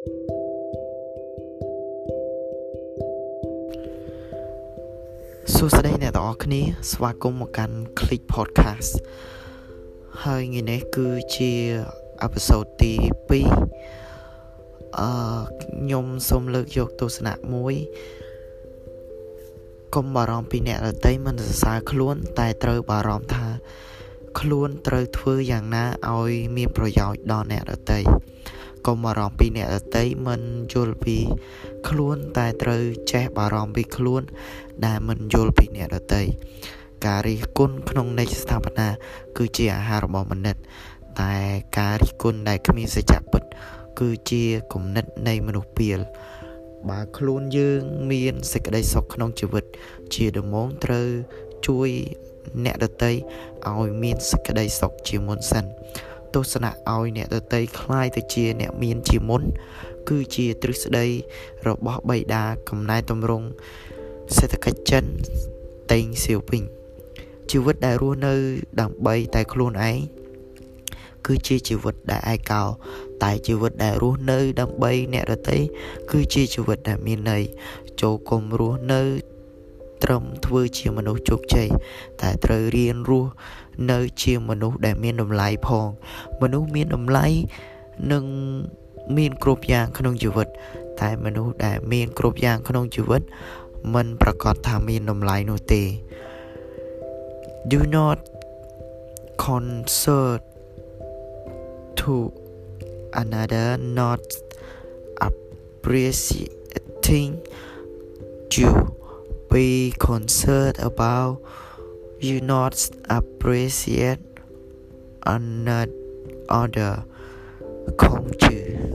សួស្តីអ្នកទាំងអស់គ្នា ស្វាគមន៍មកកាន់ Click Podcast ហើយថ្ងៃនេះគឺជាអេពីសូតទី2អឺខ្ញុំសូមលើកយកទស្សនៈមួយកុំបារម្ភពីអ្នកដទៃមិនសរសើរខ្លួន តែត្រូវបារម្ភថា ខ្លួនត្រូវធ្វើយ៉ាងណាឲ្យមានប្រយោជន៍ដល់អ្នកដទៃ កុំបារម្ភពីអ្នកដទៃមិនយល់ពីខ្លួនតែត្រូវចេះបារម្ភពីខ្លួន ដែលមិនយល់ពីអ្នកដទៃការរិះគន់ក្នុងន័យស្ថាបនាគឺជាអាហាររបស់មនិតតែការរិះគន់ដែលគ្មានសច្ចៈពិត គឺជាគំនិតនៃមនុស្សពាលបើខ្លួនយើងមានសេចក្តីសុខក្នុងជីវិត ជាដំបូងត្រូវជួយអ្នកដតីឲ្យមានសេចក្តីសុខជាមុនសិន ទស្សនៈឲ្យអ្នកដតីคล้ายទៅជាអ្នកមានជាមុន គឺជាទ្រឹស្ដីរបស់បៃតាកំណែតម្រង់សេដ្ឋកិច្ចចិនតេងសៀវវិញជីវិតដែលរស់នៅដើម្បីតែខ្លួនឯងគឺជាជីវិតដែលឯកោតែជីវិតដែលរស់នៅដើម្បីអ្នកដទៃគឺជាជីវិតដែលមានន័យចូលគុំរស់នៅ ត្រឹមធ្វើជាមនុស្សជោគជ័យតែត្រូវរៀនរស់នៅជាមនុស្សដែលមានតម្លៃផង មនុស្សមានតម្លៃនឹងមានគ្រប់យ៉ាងក្នុងជីវិត តែមនុស្សដែលមានគ្រប់យ៉ាងក្នុងជីវិតមិនប្រកាសថាមានតម្លៃនោះទេ do not concert to another not appreciating you be concerned about you not appreciate another culture